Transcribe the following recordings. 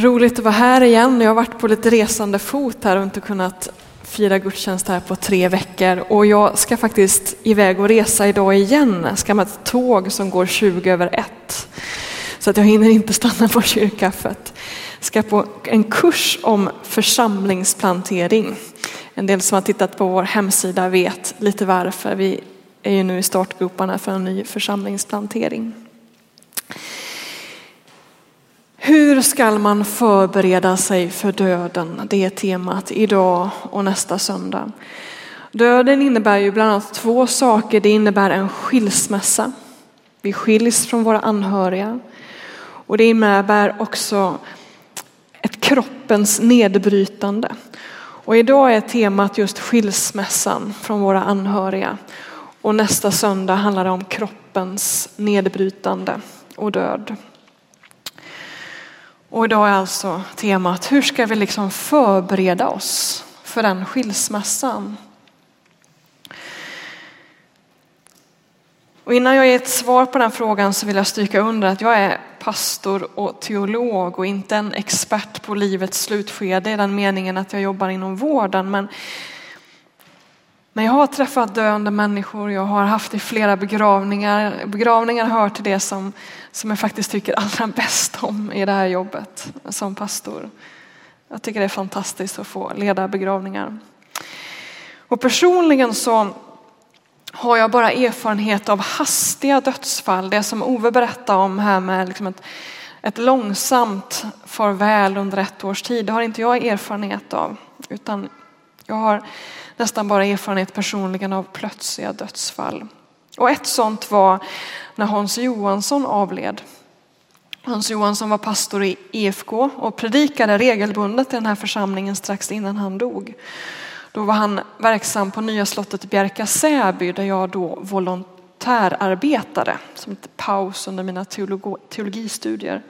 Roligt att vara här igen. Jag har varit på lite resande fot här och inte kunnat fira gudstjänst här på tre veckor. Och jag ska faktiskt iväg och resa idag igen. Jag ska med ett tåg som går 20 över ett. Så att jag hinner inte stanna på kyrkkaffet. Jag ska på en kurs om församlingsplantering. En del som har tittat på vår hemsida vet lite varför. Vi är ju nu i startgroparna för en ny församlingsplantering. Hur ska man förbereda sig för döden? Det är temat idag och nästa söndag. Döden innebär ju bland annat två saker. Det innebär en skilsmässa. Vi skiljs från våra anhöriga. Och det innebär också ett kroppens nedbrytande. Och idag är temat just skilsmässan från våra anhöriga. Och nästa söndag handlar det om kroppens nedbrytande och död. Och idag är alltså temat hur ska vi liksom förbereda oss för den skilsmässan? Och innan jag ger ett svar på den frågan så vill jag stryka under att jag är pastor och teolog och inte en expert på livets slutskede i den meningen att jag jobbar inom vården. Men men jag har träffat döende människor, jag har haft i flera begravningar. Begravningar hör till det som, som jag faktiskt tycker allra bäst om i det här jobbet som pastor. Jag tycker det är fantastiskt att få leda begravningar. Och personligen så har jag bara erfarenhet av hastiga dödsfall. Det som Ove berättade om här med liksom ett, ett långsamt farväl under ett års tid. Det har inte jag erfarenhet av. Utan jag har nästan bara erfarenhet personligen av plötsliga dödsfall. Och ett sånt var när Hans Johansson avled. Hans Johansson var pastor i EFK och predikade regelbundet i den här församlingen strax innan han dog. Då var han verksam på Nya slottet Bjärka Säby där jag då volontärarbetade som ett paus under mina teologistudier.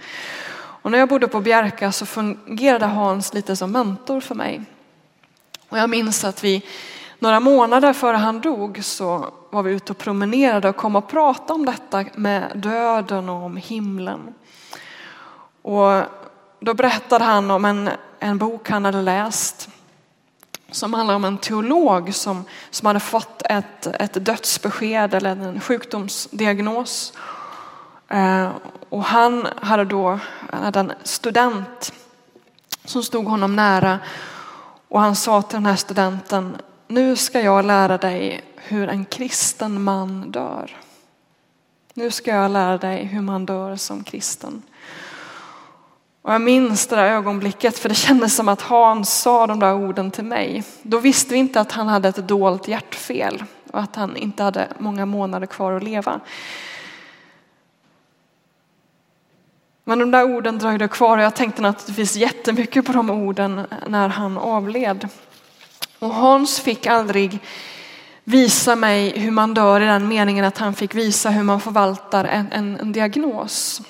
Och när jag bodde på Bjärka så fungerade Hans lite som mentor för mig. Och jag minns att vi några månader före han dog så var vi ute och promenerade och kom och pratade om detta med döden och om himlen. Och då berättade han om en, en bok han hade läst som handlar om en teolog som, som hade fått ett, ett dödsbesked eller en sjukdomsdiagnos. Eh, och han hade då hade en student som stod honom nära och han sa till den här studenten, nu ska jag lära dig hur en kristen man dör. Nu ska jag lära dig hur man dör som kristen. Och jag minns det där ögonblicket för det kändes som att Hans sa de där orden till mig. Då visste vi inte att han hade ett dolt hjärtfel och att han inte hade många månader kvar att leva. Men de där orden dröjde kvar och jag tänkte naturligtvis jättemycket på de orden när han avled. Och Hans fick aldrig visa mig hur man dör i den meningen att han fick visa hur man förvaltar en, en, en diagnos.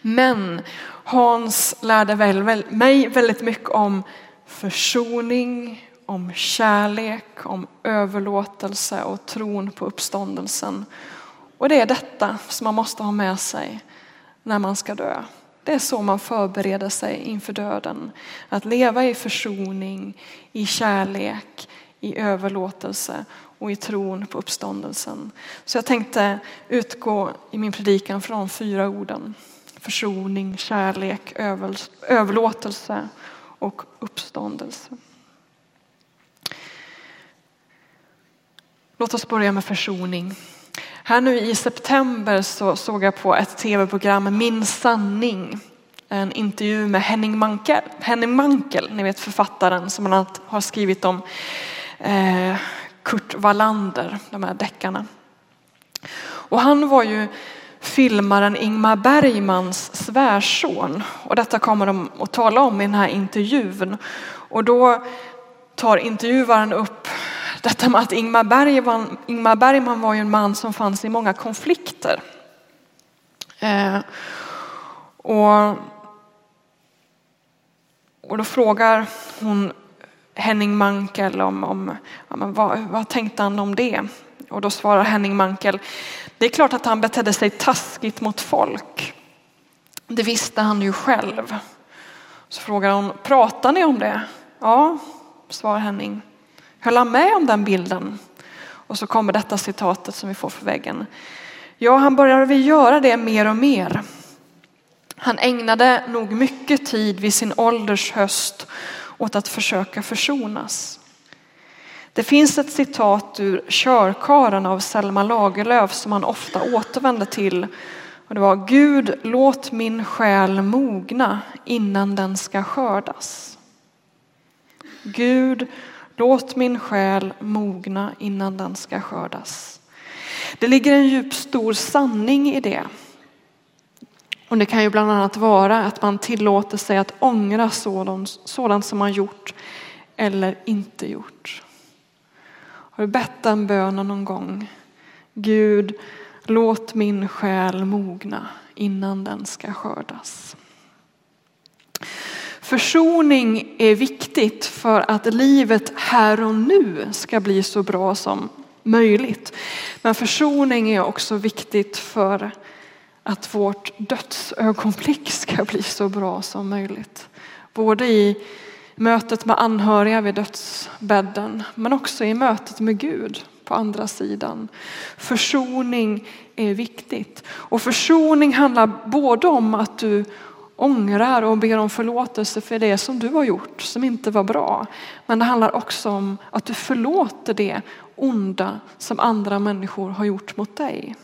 Men Hans lärde väl, mig väldigt mycket om försoning, om kärlek, om överlåtelse och tron på uppståndelsen. Och det är detta som man måste ha med sig när man ska dö. Det är så man förbereder sig inför döden. Att leva i försoning, i kärlek, i överlåtelse och i tron på uppståndelsen. Så jag tänkte utgå i min predikan från de fyra orden. Försoning, kärlek, överlåtelse och uppståndelse. Låt oss börja med försoning. Här nu i september så såg jag på ett tv-program, Min sanning. En intervju med Henning Mankel, Henning Mankel ni vet författaren som bland annat har skrivit om eh, Kurt Wallander, de här deckarna. Och han var ju filmaren Ingmar Bergmans svärson. Och detta kommer de att tala om i den här intervjun. Och då tar intervjuaren upp detta med att Ingmar Bergman, Ingmar Bergman var ju en man som fanns i många konflikter. Eh, och, och då frågar hon Henning Mankel om, om ja, vad, vad tänkte han om det? Och då svarar Henning Mankel, det är klart att han betedde sig taskigt mot folk. Det visste han ju själv. Så frågar hon, pratar ni om det? Ja, svarar Henning. Höll han med om den bilden? Och så kommer detta citatet som vi får för väggen. Ja, han började väl göra det mer och mer. Han ägnade nog mycket tid vid sin ålders höst åt att försöka försonas. Det finns ett citat ur Körkaren av Selma Lagerlöf som han ofta återvände till. Och det var Gud, låt min själ mogna innan den ska skördas. Gud, låt min själ mogna innan den ska skördas. Det ligger en djup stor sanning i det. Och det kan ju bland annat vara att man tillåter sig att ångra sådant, sådant som man gjort eller inte gjort. Har du bett den bönen någon gång? Gud, låt min själ mogna innan den ska skördas. Försoning är viktigt för att livet här och nu ska bli så bra som möjligt. Men försoning är också viktigt för att vårt dödsögonblick ska bli så bra som möjligt. Både i mötet med anhöriga vid dödsbädden men också i mötet med Gud på andra sidan. Försoning är viktigt. Och försoning handlar både om att du ångrar och ber om förlåtelse för det som du har gjort som inte var bra. Men det handlar också om att du förlåter det onda som andra människor har gjort mot dig.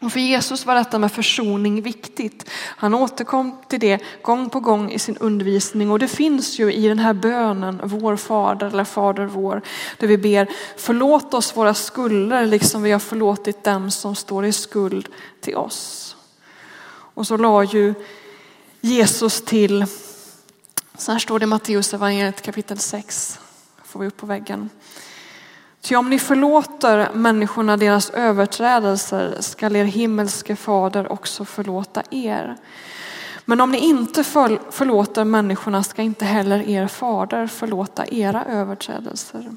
Och för Jesus var detta med försoning viktigt. Han återkom till det gång på gång i sin undervisning och det finns ju i den här bönen, vår fader eller fader vår, där vi ber förlåt oss våra skulder liksom vi har förlåtit dem som står i skuld till oss. Och så la ju Jesus till, så här står det i Matteus evangeliet kapitel 6, får vi upp på väggen. Ty om ni förlåter människorna deras överträdelser skall er himmelske fader också förlåta er. Men om ni inte förlåter människorna ska inte heller er fader förlåta era överträdelser.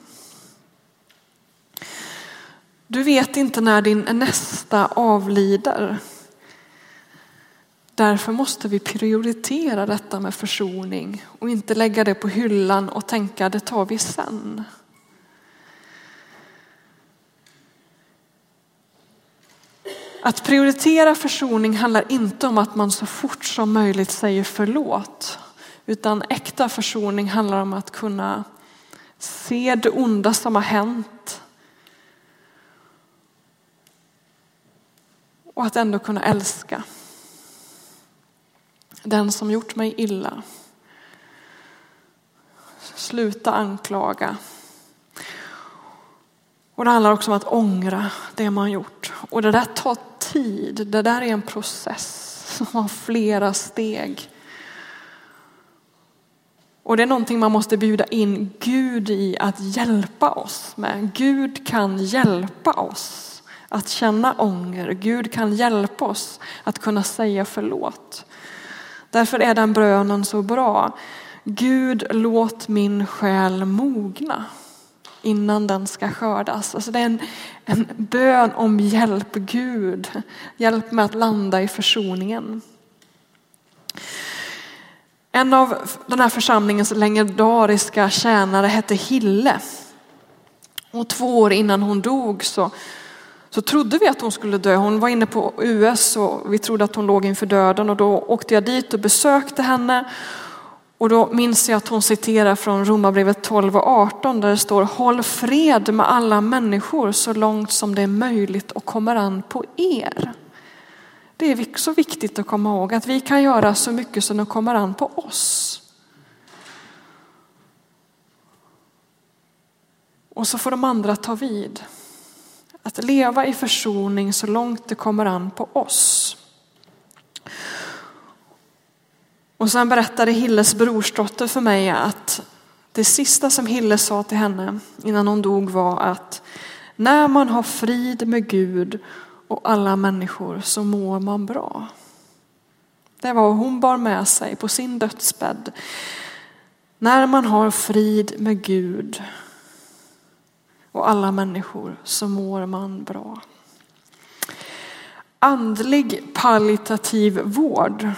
Du vet inte när din nästa avlider. Därför måste vi prioritera detta med försoning och inte lägga det på hyllan och tänka det tar vi sen. Att prioritera försoning handlar inte om att man så fort som möjligt säger förlåt. Utan äkta försoning handlar om att kunna se det onda som har hänt. Och att ändå kunna älska. Den som gjort mig illa. Sluta anklaga. Och det handlar också om att ångra det man gjort. Och det där tar tid. Det där är en process som har flera steg. Och det är någonting man måste bjuda in Gud i att hjälpa oss med. Gud kan hjälpa oss att känna ånger. Gud kan hjälpa oss att kunna säga förlåt. Därför är den brönen så bra. Gud låt min själ mogna innan den ska skördas. Alltså det är en, en bön om hjälp Gud. Hjälp med att landa i försoningen. En av den här församlingens legendariska tjänare hette Hille. Och två år innan hon dog så, så trodde vi att hon skulle dö. Hon var inne på US och vi trodde att hon låg inför döden och då åkte jag dit och besökte henne. Och då minns jag att hon citerar från Romarbrevet 12 och 18 där det står håll fred med alla människor så långt som det är möjligt och kommer an på er. Det är så viktigt att komma ihåg att vi kan göra så mycket som det kommer an på oss. Och så får de andra ta vid. Att leva i försoning så långt det kommer an på oss. Och sen berättade Hilles brorsdotter för mig att det sista som Hille sa till henne innan hon dog var att när man har frid med Gud och alla människor så mår man bra. Det var vad hon bar med sig på sin dödsbädd. När man har frid med Gud och alla människor så mår man bra. Andlig palliativ vård,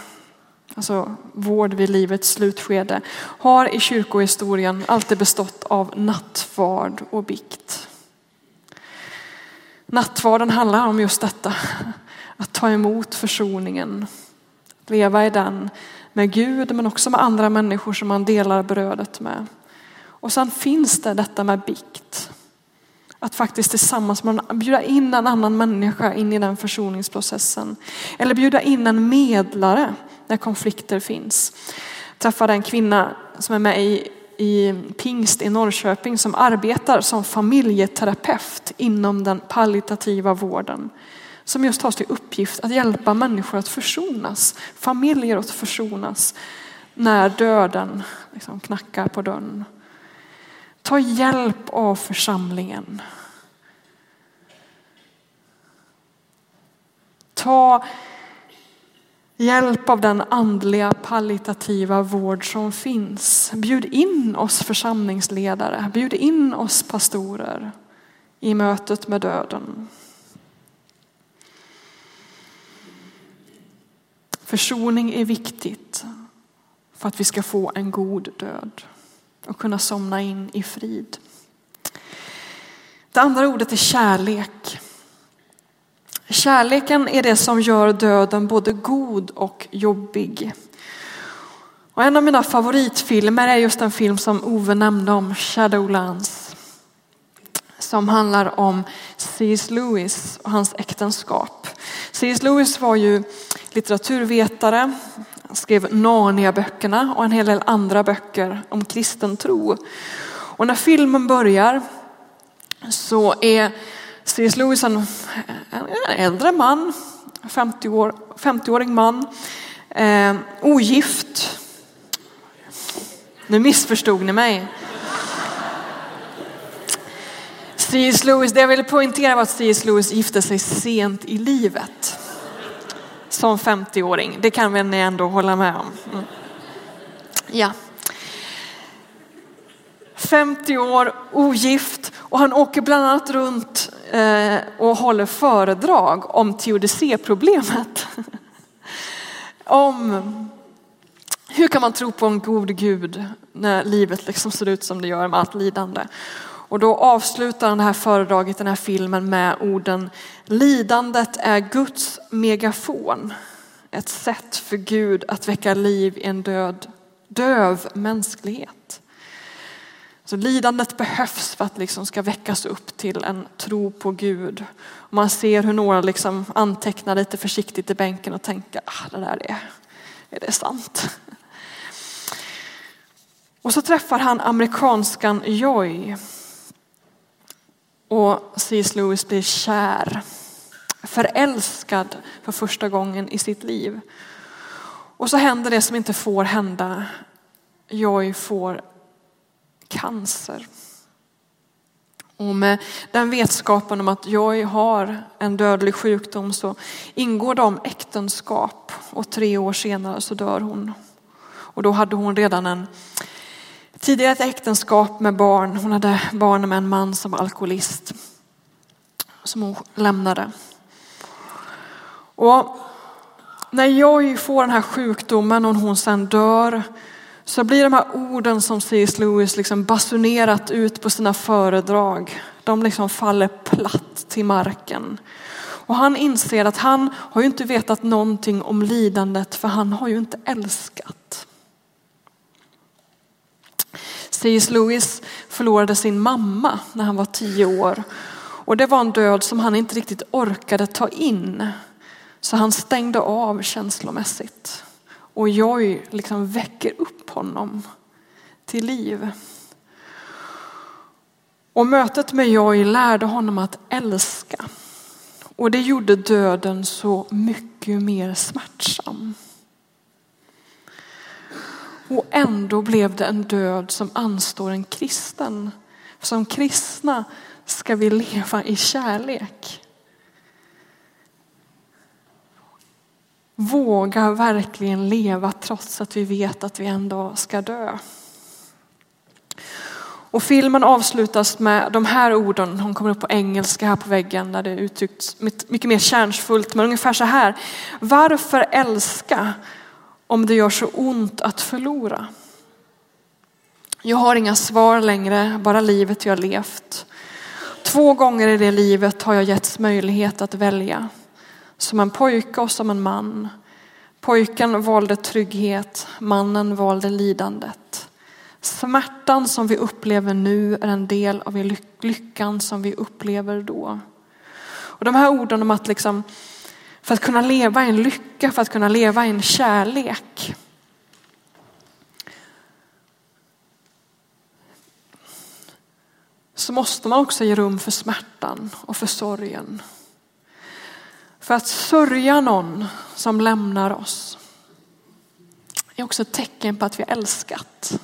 alltså vård vid livets slutskede, har i kyrkohistorien alltid bestått av nattvard och bikt. Nattvarden handlar om just detta, att ta emot försoningen, leva i den med Gud men också med andra människor som man delar brödet med. Och sen finns det detta med bikt. Att faktiskt tillsammans med bjuda in en annan människa in i den försoningsprocessen. Eller bjuda in en medlare när konflikter finns. Jag träffade en kvinna som är med i, i Pingst i Norrköping som arbetar som familjeterapeut inom den palliativa vården. Som just har till uppgift att hjälpa människor att försonas, familjer att försonas när döden liksom knackar på dörren. Ta hjälp av församlingen. Ta hjälp av den andliga palliativa vård som finns. Bjud in oss församlingsledare, bjud in oss pastorer i mötet med döden. Försoning är viktigt för att vi ska få en god död och kunna somna in i frid. Det andra ordet är kärlek. Kärleken är det som gör döden både god och jobbig. Och en av mina favoritfilmer är just en film som Ove nämnde om, Shadowlands. Som handlar om C.S. Lewis och hans äktenskap. C.S. Lewis var ju litteraturvetare, skrev Narnia-böckerna och en hel del andra böcker om kristen tro. Och när filmen börjar så är C.S. Lewis en, en äldre man, 50 år, 50-årig man, eh, ogift. Nu missförstod ni mig. C.S. Lewis, det jag ville poängtera var att C.S. Lewis gifte sig sent i livet som 50-åring. Det kan väl ni ändå hålla med om. Mm. Ja. 50 år, ogift och han åker bland annat runt eh, och håller föredrag om teodicéproblemet. om hur kan man tro på en god Gud när livet liksom ser ut som det gör med allt lidande. Och då avslutar han det här föredraget, den här filmen med orden Lidandet är Guds megafon. Ett sätt för Gud att väcka liv i en död, döv mänsklighet. Så lidandet behövs för att liksom ska väckas upp till en tro på Gud. Och man ser hur några liksom antecknar lite försiktigt i bänken och tänker, ah, det där är, är det sant? Och så träffar han amerikanskan Joy och C.S. Lewis blir kär, förälskad för första gången i sitt liv. Och så händer det som inte får hända. Joy får cancer. Och med den vetskapen om att Joy har en dödlig sjukdom så ingår de äktenskap och tre år senare så dör hon. Och då hade hon redan en Tidigare ett äktenskap med barn. Hon hade barn med en man som var alkoholist. Som hon lämnade. Och när jag får den här sjukdomen och hon sen dör så blir de här orden som C.S. Lewis liksom basunerat ut på sina föredrag, de liksom faller platt till marken. Och han inser att han har ju inte vetat någonting om lidandet för han har ju inte älskat. C.S. Lewis förlorade sin mamma när han var tio år. Och det var en död som han inte riktigt orkade ta in. Så han stängde av känslomässigt. Och Joy liksom väcker upp honom till liv. Och mötet med Joy lärde honom att älska. Och det gjorde döden så mycket mer smärtsam. Och ändå blev det en död som anstår en kristen. Som kristna ska vi leva i kärlek. Våga verkligen leva trots att vi vet att vi en dag ska dö. Och filmen avslutas med de här orden, hon kommer upp på engelska här på väggen där det uttrycks mycket mer kärnsfullt, men ungefär så här. Varför älska om det gör så ont att förlora? Jag har inga svar längre, bara livet jag levt. Två gånger i det livet har jag getts möjlighet att välja. Som en pojke och som en man. Pojken valde trygghet, mannen valde lidandet. Smärtan som vi upplever nu är en del av lyckan som vi upplever då. Och de här orden om att liksom, för att kunna leva i en lycka, för att kunna leva i en kärlek. Så måste man också ge rum för smärtan och för sorgen. För att sörja någon som lämnar oss är också ett tecken på att vi har älskat.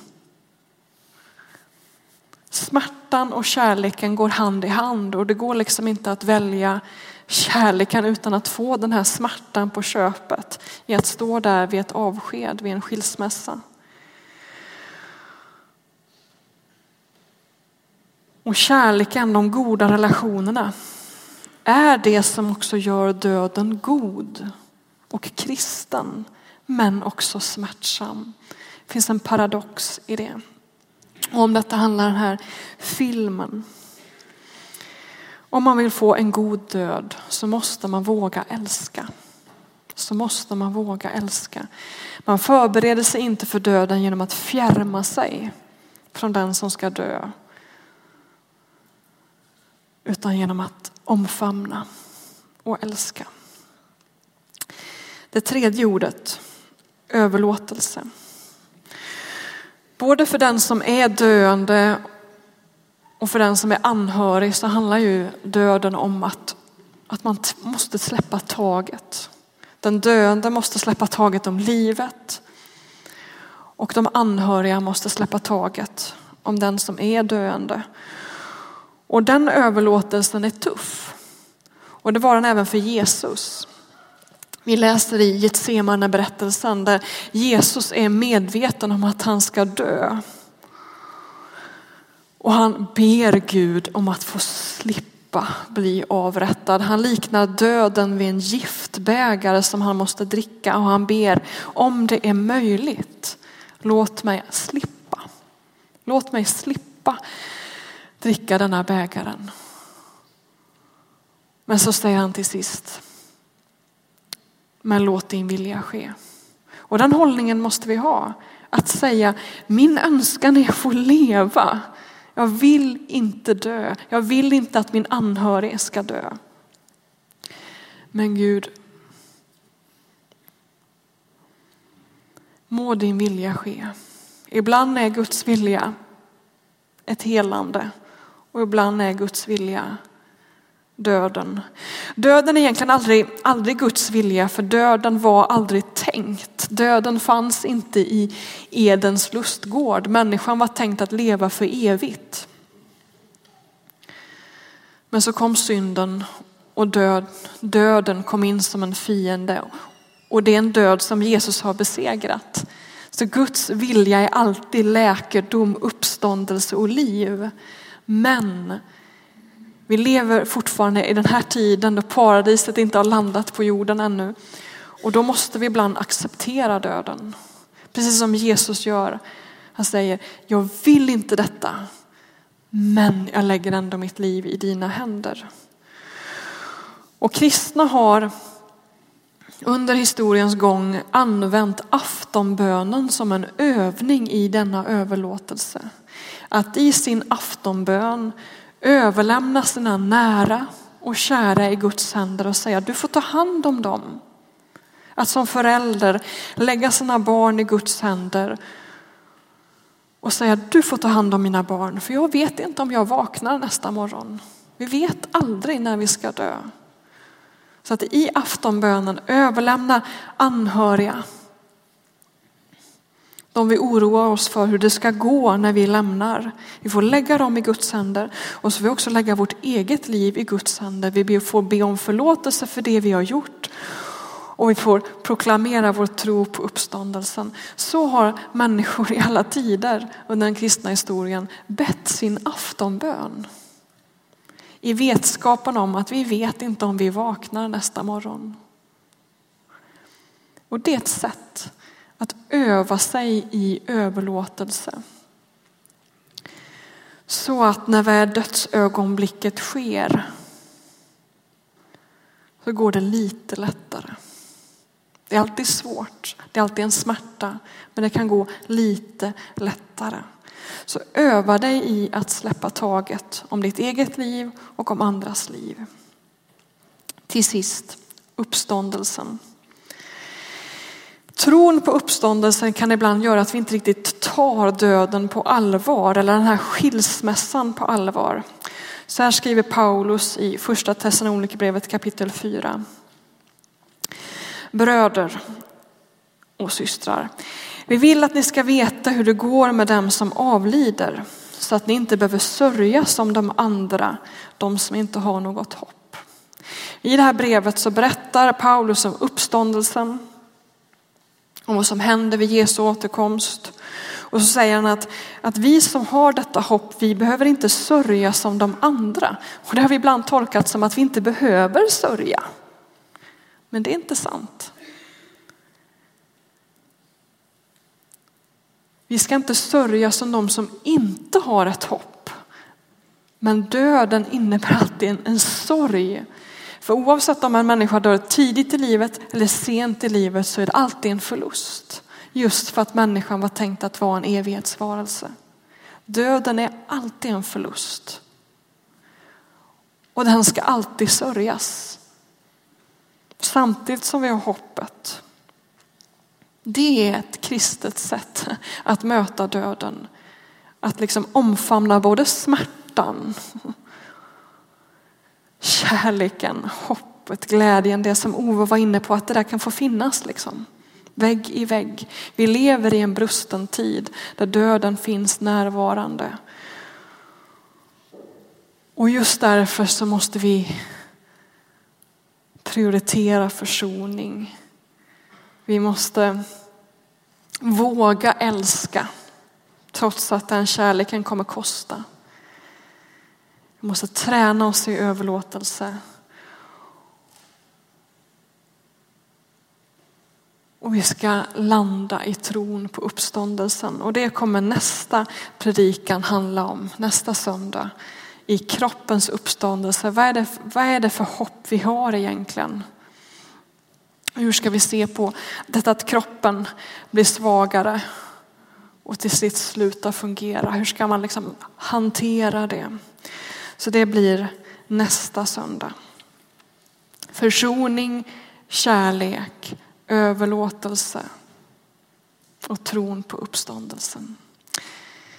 Smärtan och kärleken går hand i hand och det går liksom inte att välja kärleken utan att få den här smärtan på köpet i att stå där vid ett avsked, vid en skilsmässa. Och kärleken, de goda relationerna, är det som också gör döden god och kristen, men också smärtsam. Det finns en paradox i det. Och om detta handlar den här filmen. Om man vill få en god död så måste man våga älska. Så måste man våga älska. Man förbereder sig inte för döden genom att fjärma sig från den som ska dö. Utan genom att omfamna och älska. Det tredje ordet, överlåtelse. Både för den som är döende och för den som är anhörig så handlar ju döden om att, att man måste släppa taget. Den döende måste släppa taget om livet och de anhöriga måste släppa taget om den som är döende. Och den överlåtelsen är tuff. Och det var den även för Jesus. Vi läser i Getsemane berättelsen där Jesus är medveten om att han ska dö. Och han ber Gud om att få slippa bli avrättad. Han liknar döden vid en giftbägare som han måste dricka och han ber om det är möjligt, låt mig slippa. Låt mig slippa dricka denna bägaren. Men så säger han till sist, men låt din vilja ske. Och den hållningen måste vi ha. Att säga, min önskan är att få leva. Jag vill inte dö. Jag vill inte att min anhörig ska dö. Men Gud, må din vilja ske. Ibland är Guds vilja ett helande och ibland är Guds vilja döden. Döden är egentligen aldrig, aldrig Guds vilja för döden var aldrig tänkt. Döden fanns inte i Edens lustgård. Människan var tänkt att leva för evigt. Men så kom synden och död, döden kom in som en fiende. Och det är en död som Jesus har besegrat. Så Guds vilja är alltid läkedom, uppståndelse och liv. Men vi lever fortfarande i den här tiden då paradiset inte har landat på jorden ännu. Och då måste vi ibland acceptera döden. Precis som Jesus gör. Han säger, jag vill inte detta. Men jag lägger ändå mitt liv i dina händer. Och kristna har under historiens gång använt aftonbönen som en övning i denna överlåtelse. Att i sin aftonbön överlämna sina nära och kära i Guds händer och säga du får ta hand om dem. Att som förälder lägga sina barn i Guds händer och säga du får ta hand om mina barn för jag vet inte om jag vaknar nästa morgon. Vi vet aldrig när vi ska dö. Så att i aftonbönen överlämna anhöriga de vi oroar oss för hur det ska gå när vi lämnar. Vi får lägga dem i Guds händer och så får vi också lägga vårt eget liv i Guds händer. Vi får be om förlåtelse för det vi har gjort. och vi får proklamera vår tro på uppståndelsen. Så har människor i alla tider under den kristna historien bett sin aftonbön. I vetskapen om att vi vet inte om vi vaknar nästa morgon. Och det är ett sätt att öva sig i överlåtelse. Så att när väl dödsögonblicket sker så går det lite lättare. Det är alltid svårt, det är alltid en smärta, men det kan gå lite lättare. Så öva dig i att släppa taget om ditt eget liv och om andras liv. Till sist, uppståndelsen. Tron på uppståndelsen kan ibland göra att vi inte riktigt tar döden på allvar eller den här skilsmässan på allvar. Så här skriver Paulus i första Thessalonikerbrevet kapitel 4. Bröder och systrar, vi vill att ni ska veta hur det går med dem som avlider så att ni inte behöver sörja som de andra, de som inte har något hopp. I det här brevet så berättar Paulus om uppståndelsen, om vad som händer vid Jesu återkomst. Och så säger han att, att vi som har detta hopp, vi behöver inte sörja som de andra. Och det har vi ibland tolkat som att vi inte behöver sörja. Men det är inte sant. Vi ska inte sörja som de som inte har ett hopp. Men döden innebär alltid en, en sorg. För oavsett om en människa dör tidigt i livet eller sent i livet så är det alltid en förlust. Just för att människan var tänkt att vara en evighetsvarelse. Döden är alltid en förlust. Och den ska alltid sörjas. Samtidigt som vi har hoppet. Det är ett kristet sätt att möta döden. Att liksom omfamna både smärtan, kärleken, hoppet, glädjen. Det som Ove var inne på, att det där kan få finnas. Liksom. Vägg i vägg. Vi lever i en brusten tid där döden finns närvarande. Och just därför så måste vi prioritera försoning. Vi måste våga älska trots att den kärleken kommer kosta. Vi måste träna oss i överlåtelse. Och vi ska landa i tron på uppståndelsen. Och det kommer nästa predikan handla om, nästa söndag. I kroppens uppståndelse. Vad är det, vad är det för hopp vi har egentligen? Hur ska vi se på detta att kroppen blir svagare och till sist slutar fungera? Hur ska man liksom hantera det? Så det blir nästa söndag. Försoning, kärlek, överlåtelse och tron på uppståndelsen.